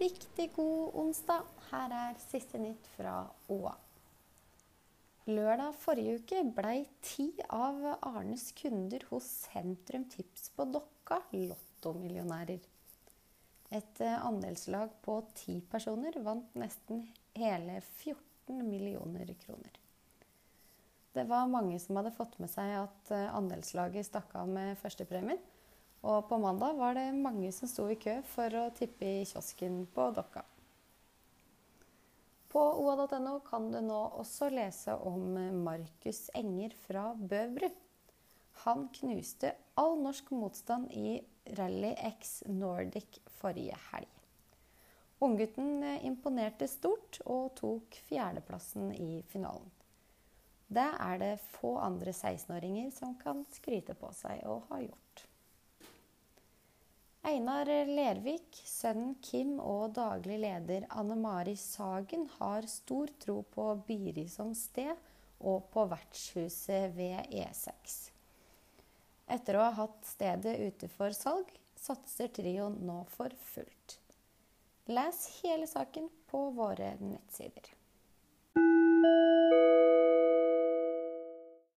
riktig god onsdag. Her er siste nytt fra Åa. Lørdag forrige uke blei ti av Arnes kunder hos Sentrum Tips på Dokka lottomillionærer. Et eh, andelslag på ti personer vant nesten hele 14 millioner kroner. Det var mange som hadde fått med seg at eh, andelslaget stakk av med førstepremien. Og på mandag var det mange som sto i kø for å tippe i kiosken på Dokka. På oa.no kan du nå også lese om Markus Enger fra Bøvru. Han knuste all norsk motstand i Rally X Nordic forrige helg. Unggutten imponerte stort og tok fjerdeplassen i finalen. Det er det få andre 16-åringer som kan skryte på seg å ha gjort. Einar Lervik, sønnen Kim og daglig leder Anne Mari Sagen har stor tro på Biri som sted og på vertshuset ved E6. Etter å ha hatt stedet ute for salg, satser trioen nå for fullt. Les hele saken på våre nettsider.